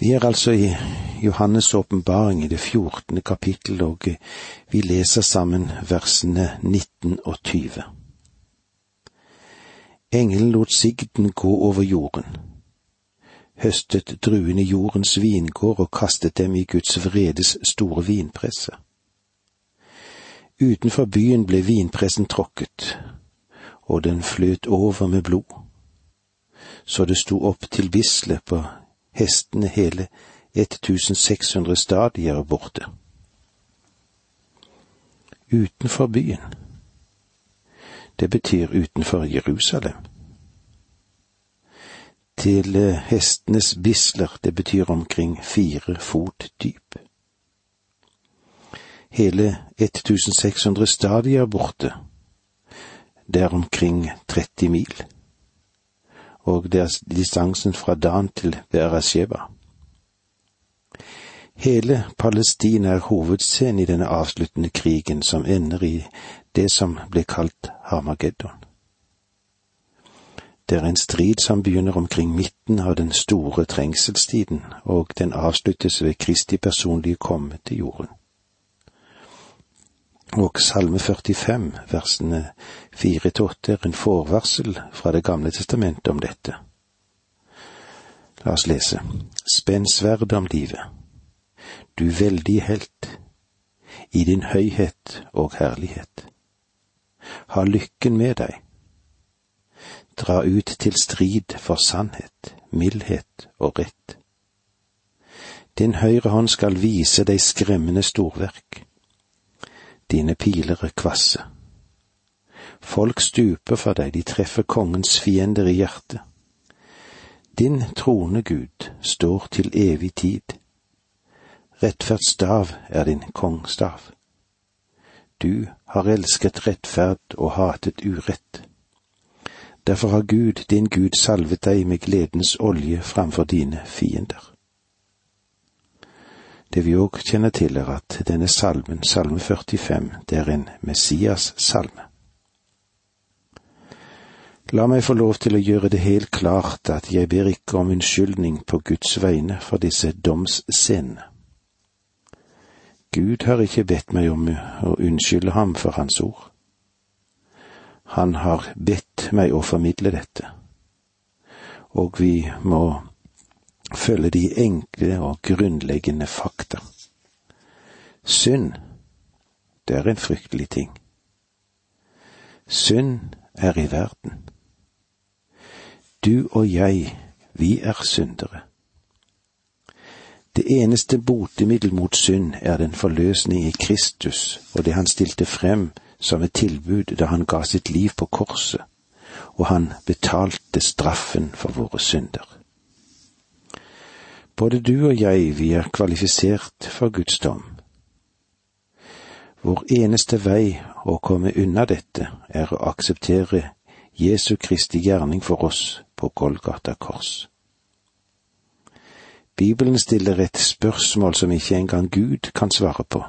Vi er altså i Johannes' åpenbaring i det fjortende kapittel, og vi leser sammen versene 19 og 20. Engelen lot sigden gå over jorden, høstet druene jordens vingård og kastet dem i Guds vredes store vinpresse. Utenfor byen ble vinpressen tråkket, og den fløt over med blod, så det sto opp til bisle på hestene hele 1600 stadier borte. Utenfor byen. Det betyr utenfor Jerusalem. Til eh, hestenes bisler, det betyr omkring fire fot dyp. Hele 1600 stadier borte. Det er omkring 30 mil og det er distansen fra Dan til Beerasheba. Hele Palestina er hovedscenen i denne avsluttende krigen som ender i det som ble kalt Harmageddon. Det er en strid som begynner omkring midten av den store trengselstiden, og den avsluttes ved Kristi personlige komme til jorden og Salme 45, versene fire til åtte, er en forvarsel fra Det gamle testamentet om dette. La oss lese. Spenn sverdet om livet, du veldige helt, i din høyhet og herlighet. Ha lykken med deg. Dra ut til strid for sannhet, mildhet og rett. Din høyre hånd skal vise deg skremmende storverk dine piler er kvasse. Folk stuper for deg, de treffer kongens fiender i hjertet. Din trone, Gud, står til evig tid. Rettferdsstav er din kongstav. Du har elsket rettferd og hatet urett. Derfor har Gud, din Gud, salvet deg med gledens olje framfor dine fiender. Det vi òg kjenner til, er at denne salmen, salme 45, det er en Messias-salme. La meg få lov til å gjøre det helt klart at jeg ber ikke om unnskyldning på Guds vegne for disse domsscenene. Gud har ikke bedt meg om å unnskylde ham for hans ord. Han har bedt meg å formidle dette, og vi må følge de enkle og grunnleggende fakta. Synd, det er en fryktelig ting. Synd er i verden. Du og jeg, vi er syndere. Det eneste botemiddel mot synd er den forløsning i Kristus og det han stilte frem som et tilbud da han ga sitt liv på korset, og han betalte straffen for våre synder. Både du og jeg, vi er kvalifisert for Guds dom. Vår eneste vei å komme unna dette er å akseptere Jesu Kristi gjerning for oss på Golgata kors. Bibelen stiller et spørsmål som ikke engang Gud kan svare på.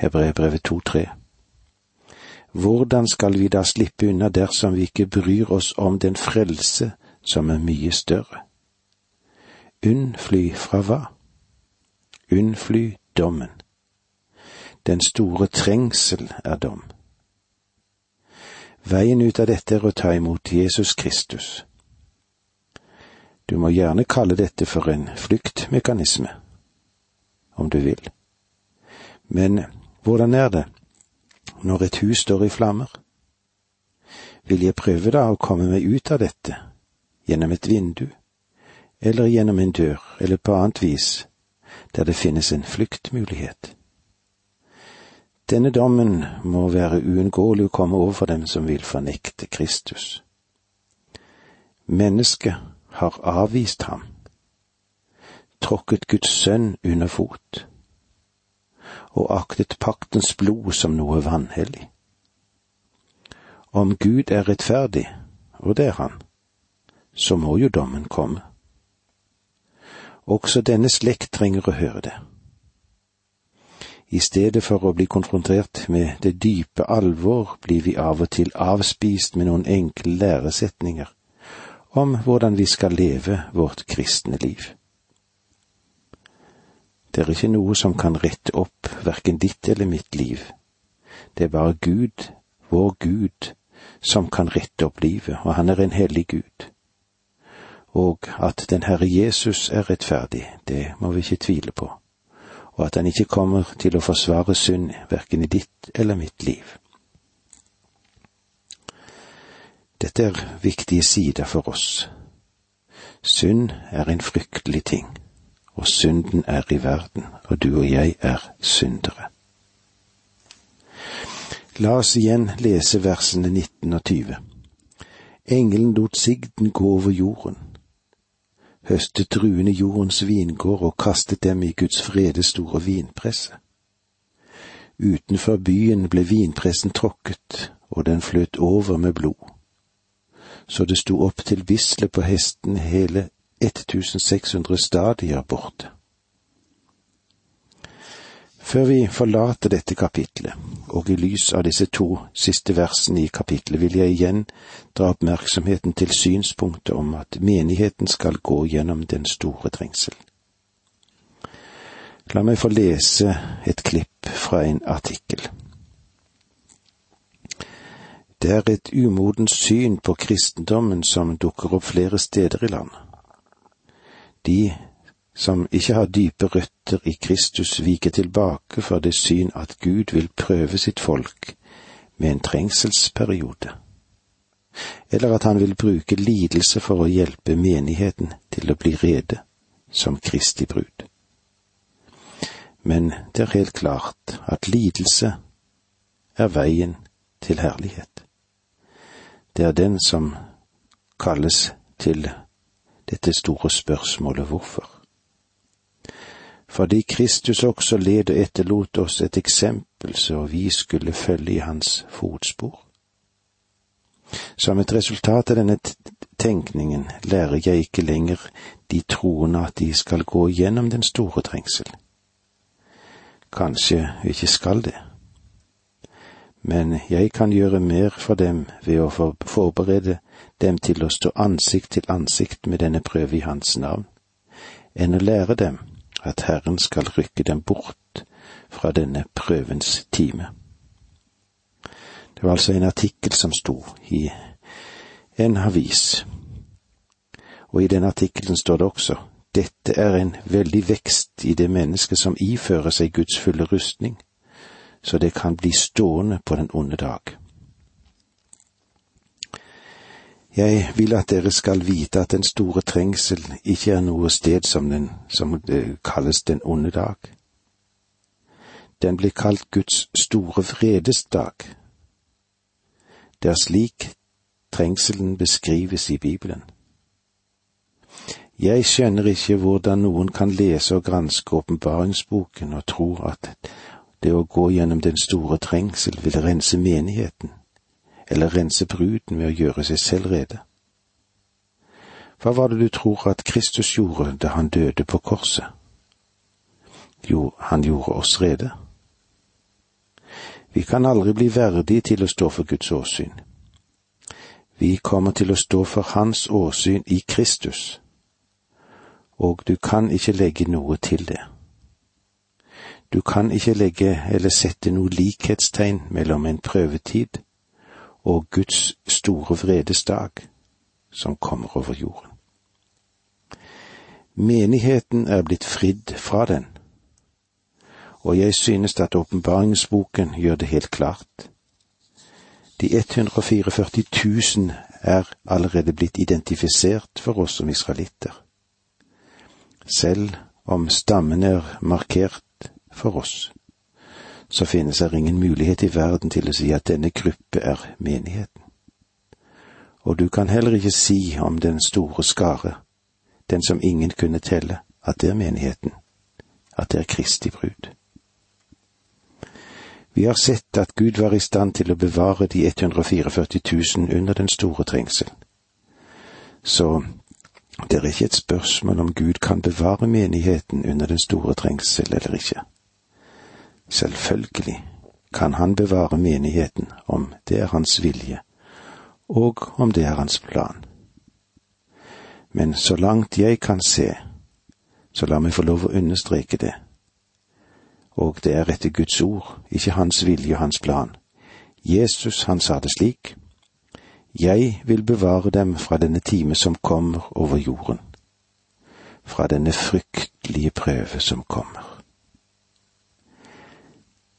Hebreerbrevet 2,3 Hvordan skal vi da slippe unna dersom vi ikke bryr oss om den frelse som er mye større? Unnfly fra hva? Unnfly dommen. Den store trengsel er dom. Veien ut av dette er å ta imot Jesus Kristus. Du må gjerne kalle dette for en flyktmekanisme, om du vil. Men hvordan er det når et hus står i flammer? Vil jeg prøve da å komme meg ut av dette gjennom et vindu? Eller gjennom en dør, eller på annet vis, der det finnes en fluktmulighet. Denne dommen må være uunngåelig å komme over dem som vil fornekte Kristus. Mennesket har avvist ham, tråkket Guds sønn under fot, og aktet paktens blod som noe vanhellig. Om Gud er rettferdig, og det er han, så må jo dommen komme. Også denne slekt trenger å høre det. I stedet for å bli konfrontert med det dype alvor, blir vi av og til avspist med noen enkle læresetninger om hvordan vi skal leve vårt kristne liv. Det er ikke noe som kan rette opp verken ditt eller mitt liv. Det er bare Gud, vår Gud, som kan rette opp livet, og han er en hellig Gud. Og at den Herre Jesus er rettferdig, det må vi ikke tvile på, og at han ikke kommer til å forsvare synd verken i ditt eller mitt liv. Dette er viktige sider for oss. Synd er en fryktelig ting, og synden er i verden, og du og jeg er syndere. La oss igjen lese versene 19 og 20. Engelen lot sigden gå over jorden, høstet druene jordens vingård og kastet dem i Guds frede store vinpresse. Utenfor byen ble vinpressen tråkket, og den fløt over med blod. Så det sto opp til bislet på hesten hele 1600 stadier borte. Før vi forlater dette kapitlet, og i lys av disse to siste versene i kapitlet, vil jeg igjen dra oppmerksomheten til synspunktet om at menigheten skal gå gjennom den store trengsel. La meg få lese et klipp fra en artikkel. Det er et umodent syn på kristendommen som dukker opp flere steder i landet. De som ikke har dype røtter i Kristus, vike tilbake for det syn at Gud vil prøve sitt folk med en trengselsperiode, eller at han vil bruke lidelse for å hjelpe menigheten til å bli rede som Kristi brud. Men det er helt klart at lidelse er veien til herlighet. Det er den som kalles til dette store spørsmålet hvorfor fordi Kristus også led og etterlot oss et eksempel så vi skulle følge i hans fotspor. Som et resultat av denne tenkningen lærer jeg ikke lenger de troende at de skal gå gjennom den store trengsel. Kanskje vi ikke skal det. Men jeg kan gjøre mer for dem ved å forberede dem til å stå ansikt til ansikt med denne prøve i Hans navn, enn å lære dem at Herren skal rykke dem bort fra denne prøvens time. Det var altså en artikkel som sto i en avis, og i den artikkelen står det også dette er en veldig vekst i det mennesket som ifører seg Guds fulle rustning, så det kan bli stående på den onde dag. Jeg vil at dere skal vite at den store trengsel ikke er noe sted som den som kalles den onde dag. Den blir kalt Guds store vredesdag. Det er slik trengselen beskrives i Bibelen. Jeg skjønner ikke hvordan noen kan lese og granske åpenbaringsboken og tro at det å gå gjennom den store trengsel vil rense menigheten eller rense bruden ved å gjøre seg selv rede. Hva var det du tror at Kristus gjorde da han døde på korset? Jo, han gjorde oss rede. Vi kan aldri bli verdige til å stå for Guds åsyn. Vi kommer til å stå for Hans åsyn i Kristus, og du kan ikke legge noe til det. Du kan ikke legge eller sette noe likhetstegn mellom en prøvetid og Guds store vredesdag som kommer over jorden. Menigheten er blitt fridd fra den, og jeg synes at åpenbaringsboken gjør det helt klart. De 144 000 er allerede blitt identifisert for oss som israelitter. Selv om stammen er markert for oss, så finnes det ingen mulighet i verden til å si at denne gruppe er menigheten. Og du kan heller ikke si om den store skare, den som ingen kunne telle, at det er menigheten, at det er Kristi brud. Vi har sett at Gud var i stand til å bevare de 144 000 under den store trengsel. Så det er ikke et spørsmål om Gud kan bevare menigheten under den store trengsel eller ikke. Selvfølgelig kan han bevare menigheten om det er hans vilje, og om det er hans plan. Men så langt jeg kan se, så la meg få lov å understreke det, og det er etter Guds ord, ikke hans vilje og hans plan. Jesus, han sa det slik, Jeg vil bevare dem fra denne time som kommer over jorden, fra denne fryktelige prøve som kommer.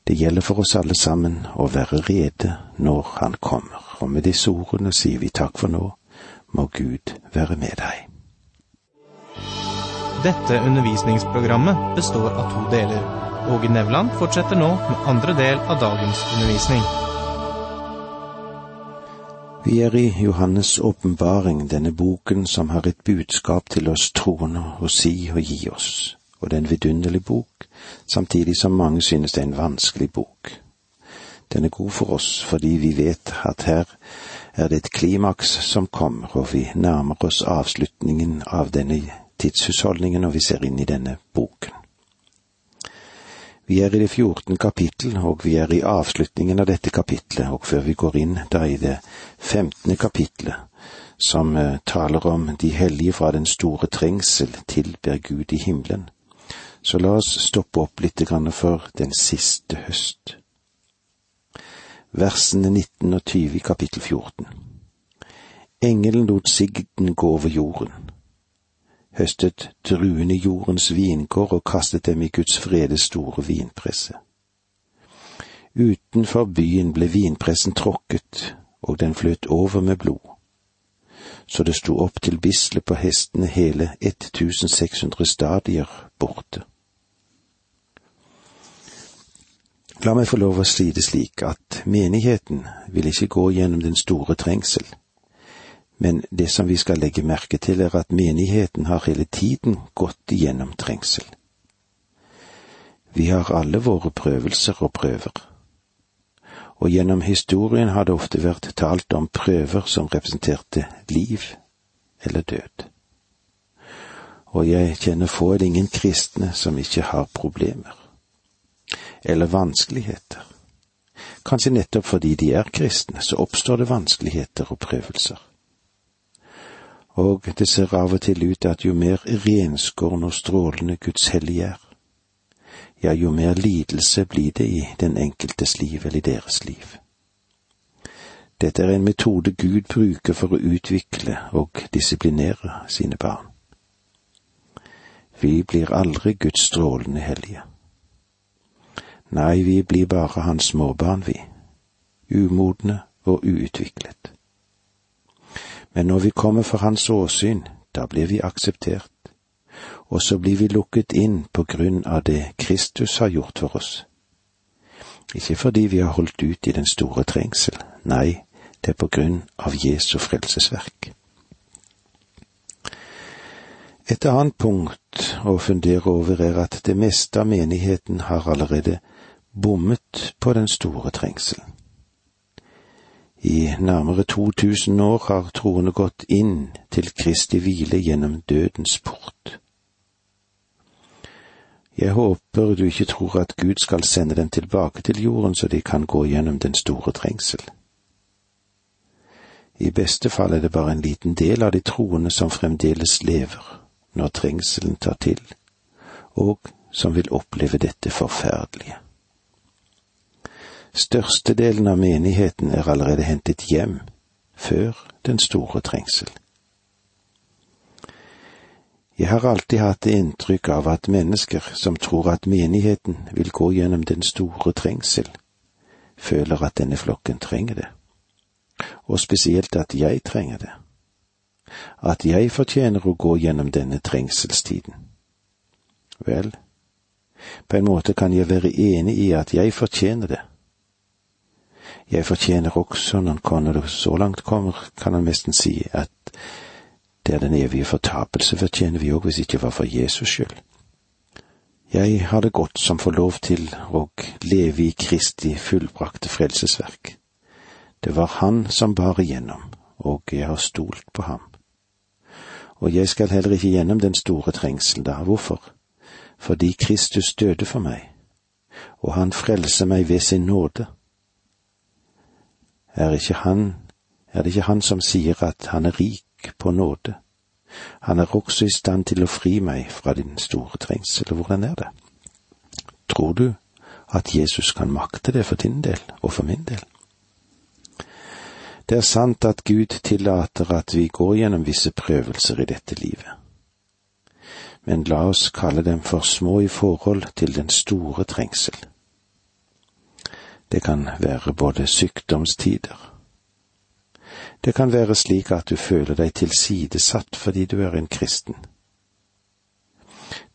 Det gjelder for oss alle sammen å være rede når Han kommer, og med disse ordene sier vi takk for nå, må Gud være med deg. Dette undervisningsprogrammet består av to deler. Åge Nevland fortsetter nå med andre del av dagens undervisning. Vi er i Johannes' åpenbaring, denne boken som har et budskap til oss troende å si og gi oss, og det er en vidunderlig bok, samtidig som mange synes det er en vanskelig bok. Den er god for oss fordi vi vet at her er det et klimaks som kommer, og vi nærmer oss avslutningen av denne tidshusholdningen når vi ser inn i denne boken. Vi er i det fjortende kapittel, og vi er i avslutningen av dette kapitlet, og før vi går inn da i det femtende kapitlet, som uh, taler om de hellige fra den store trengsel tilber Gud i himmelen, så la oss stoppe opp litt for den siste høst. Versene 19 og 20 i kapittel 14. Engelen lot sigden gå over jorden høstet druene jordens vingård og kastet dem i Guds frede store vinpresse. Utenfor byen ble vinpressen tråkket, og den fløt over med blod. Så det sto opp til bislet på hestene hele 1600 stadier borte. La meg få lov å si det slik at menigheten vil ikke gå gjennom den store trengsel men det som vi skal legge merke til, er at menigheten har hele tiden gått igjennom trengsel. Vi har alle våre prøvelser og prøver, og gjennom historien har det ofte vært talt om prøver som representerte liv eller død. Og jeg kjenner få eller ingen kristne som ikke har problemer, eller vanskeligheter. Kanskje nettopp fordi de er kristne, så oppstår det vanskeligheter og prøvelser og det ser av og til ut at jo mer renskåren og strålende Guds hellige er, ja, jo mer lidelse blir det i den enkeltes liv eller i deres liv. Dette er en metode Gud bruker for å utvikle og disiplinere sine barn. Vi blir aldri Guds strålende hellige. Nei, vi blir bare hans småbarn, vi, umodne og uutviklet. Men når vi kommer for hans åsyn, da blir vi akseptert, og så blir vi lukket inn på grunn av det Kristus har gjort for oss. Ikke fordi vi har holdt ut i den store trengsel, nei, det er på grunn av Jesu frelsesverk. Et annet punkt å fundere over er at det meste av menigheten har allerede bommet på den store trengselen. I nærmere 2000 år har troende gått inn til Kristi hvile gjennom dødens port. Jeg håper du ikke tror at Gud skal sende dem tilbake til jorden så de kan gå gjennom den store trengsel. I beste fall er det bare en liten del av de troende som fremdeles lever når trengselen tar til, og som vil oppleve dette forferdelige. Størstedelen av menigheten er allerede hentet hjem før den store trengsel. Jeg har alltid hatt det inntrykk av at mennesker som tror at menigheten vil gå gjennom den store trengsel, føler at denne flokken trenger det, og spesielt at jeg trenger det, at jeg fortjener å gå gjennom denne trengselstiden. Vel, på en måte kan jeg være enig i at jeg fortjener det jeg fortjener også, når han så langt kommer, kan han nesten si at det er den evige fortapelse fortjener vi òg, hvis ikke var for Jesus skyld. Jeg har det godt som får lov til å leve i Kristi fullbrakte frelsesverk. Det var Han som bar igjennom, og jeg har stolt på ham. Og jeg skal heller ikke gjennom den store trengsel da. Hvorfor? Fordi Kristus døde for meg, og han frelser meg ved sin nåde er ikke han, er det ikke han som sier at han er rik på nåde? Han er også i stand til å fri meg fra din store trengsel, og hvordan er det? Tror du at Jesus kan makte det for din del og for min del. Det er sant at Gud tillater at vi går gjennom visse prøvelser i dette livet. Men la oss kalle dem for små i forhold til den store trengsel. Det kan være både sykdomstider. Det kan være slik at du føler deg tilsidesatt fordi du er en kristen.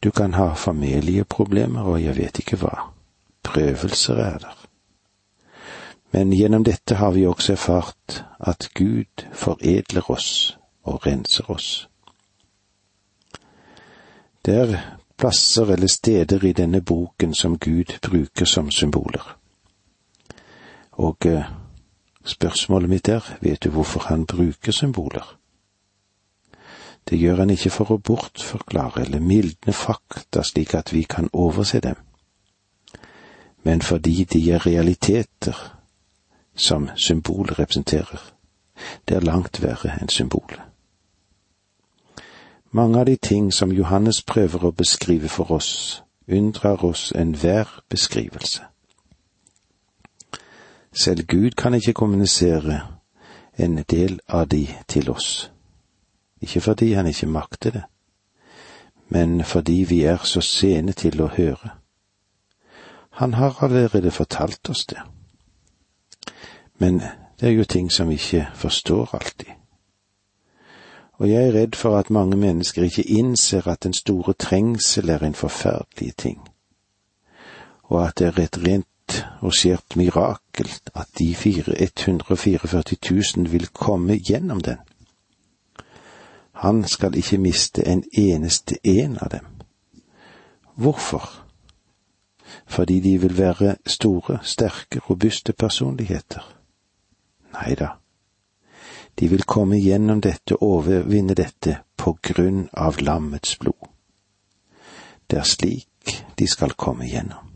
Du kan ha familieproblemer og jeg vet ikke hva. Prøvelser er der. Men gjennom dette har vi også erfart at Gud foredler oss og renser oss. Det er plasser eller steder i denne boken som Gud bruker som symboler. Og eh, spørsmålet mitt er, vet du hvorfor han bruker symboler? Det gjør han ikke for å bortforklare eller mildne fakta slik at vi kan overse dem, men fordi de er realiteter som symbolet representerer. Det er langt verre enn symbolet. Mange av de ting som Johannes prøver å beskrive for oss, unndrar oss enhver beskrivelse. Selv Gud kan ikke kommunisere en del av de til oss, ikke fordi han ikke makter det, men fordi vi er så sene til å høre. Han har allerede fortalt oss det. Men det er jo ting som vi ikke forstår alltid. Og jeg er redd for at mange mennesker ikke innser at den store trengsel er en forferdelig ting, og at det er et rent og skjer et mirakel at de 144 000 vil komme gjennom den. Han skal ikke miste en eneste en av dem. Hvorfor? Fordi de vil være store, sterke, robuste personligheter Nei da. De vil komme gjennom dette og overvinne dette på grunn av lammets blod. Det er slik de skal komme gjennom.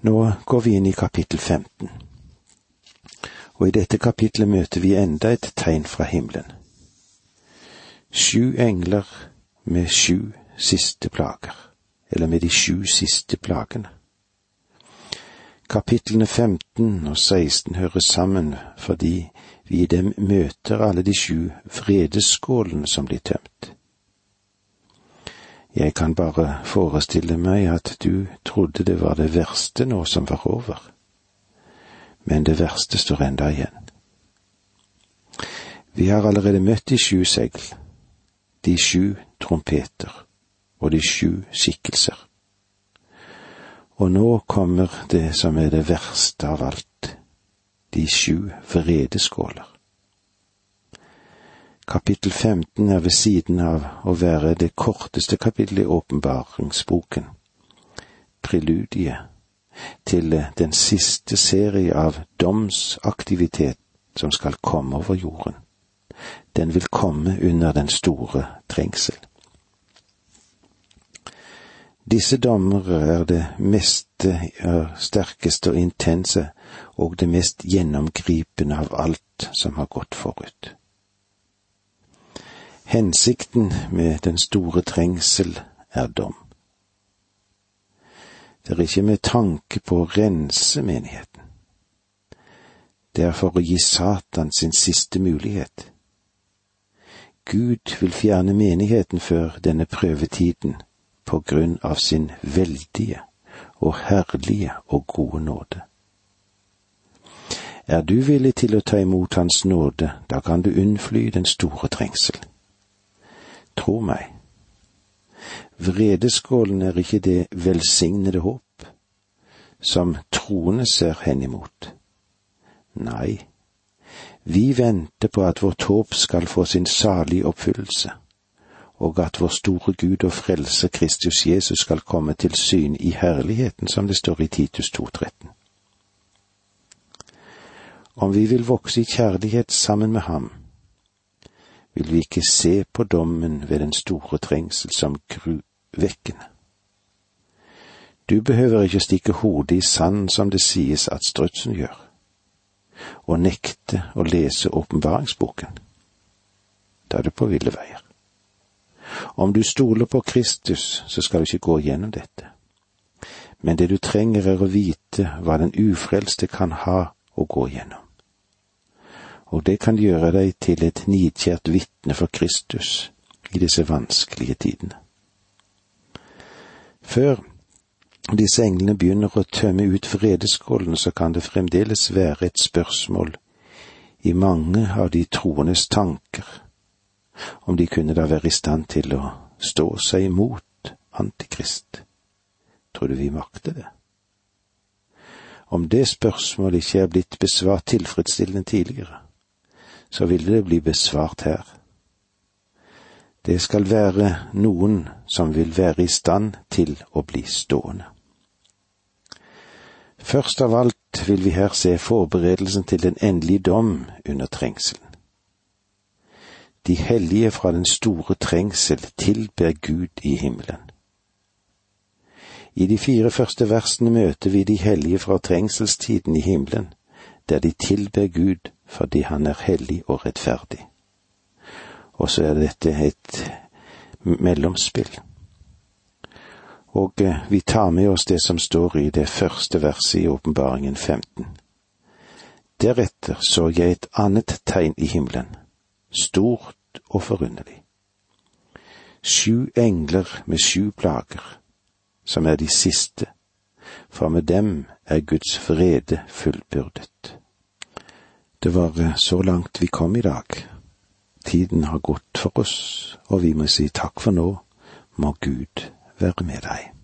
Nå går vi inn i kapittel 15, og i dette kapitlet møter vi enda et tegn fra himmelen. Sju engler med sju siste plager, eller med de sju siste plagene. Kapitlene 15 og 16 hører sammen fordi vi i dem møter alle de sju vredeskålene som blir tømt. Jeg kan bare forestille meg at du trodde det var det verste nå som var over, men det verste står enda igjen. Vi har allerede møtt de sju segl, de sju trompeter og de sju skikkelser. Og nå kommer det som er det verste av alt, de sju vredeskåler. Kapittel 15 er ved siden av å være det korteste kapittelet i åpenbaringsboken, preludiet til den siste serie av domsaktivitet som skal komme over jorden. Den vil komme under den store trengsel. Disse dommer er det meste, sterkeste og intense og det mest gjennomgripende av alt som har gått forut. Hensikten med den store trengsel er dom. Det er ikke med tanke på å rense menigheten. Det er for å gi Satan sin siste mulighet. Gud vil fjerne menigheten før denne prøvetiden på grunn av sin veldige og herlige og gode nåde. Er du villig til å ta imot Hans nåde, da kan du unnfly den store trengsel. Tro meg, vredeskålen er ikke det velsignede håp, som troende ser henimot. Nei, vi venter på at vårt håp skal få sin salige oppfyllelse og at vår store Gud og Frelser Kristus Jesus skal komme til syn i herligheten, som det står i Titus 2,13. Om vi vil vokse i kjærlighet sammen med ham, vil vi ikke se på dommen ved den store trengsel som gruvekkende. Du behøver ikke stikke hodet i sand som det sies at strutsen gjør, og nekte å lese åpenbaringsboken. Da er du på ville veier. Om du stoler på Kristus, så skal du ikke gå gjennom dette. men det du trenger er å vite hva den ufrelste kan ha å gå gjennom. Og det kan gjøre deg til et nidkjært vitne for Kristus i disse vanskelige tidene. Før disse englene begynner å tømme ut vredeskålen, så kan det fremdeles være et spørsmål i mange av de troendes tanker, om de kunne da være i stand til å stå seg imot Antikrist. Tror du vi makter det? Om det spørsmålet ikke er blitt besvart tilfredsstillende tidligere, så vil det bli besvart her. Det skal være noen som vil være i stand til å bli stående. Først av alt vil vi her se forberedelsen til den endelige dom under trengselen. De hellige fra den store trengsel tilber Gud i himmelen. I de fire første versene møter vi de hellige fra trengselstiden i himmelen, der de tilber Gud fordi han er hellig og rettferdig. Og så er dette et mellomspill. Og eh, vi tar med oss det som står i det første verset i Åpenbaringen 15. Deretter så jeg et annet tegn i himmelen, stort og forunderlig. Sju engler med sju plager som er de siste, for med dem er Guds frede fullbyrdet. Det var eh, så langt vi kom i dag. Tiden har gått for oss, og vi må si takk for nå. Må Gud være med deg.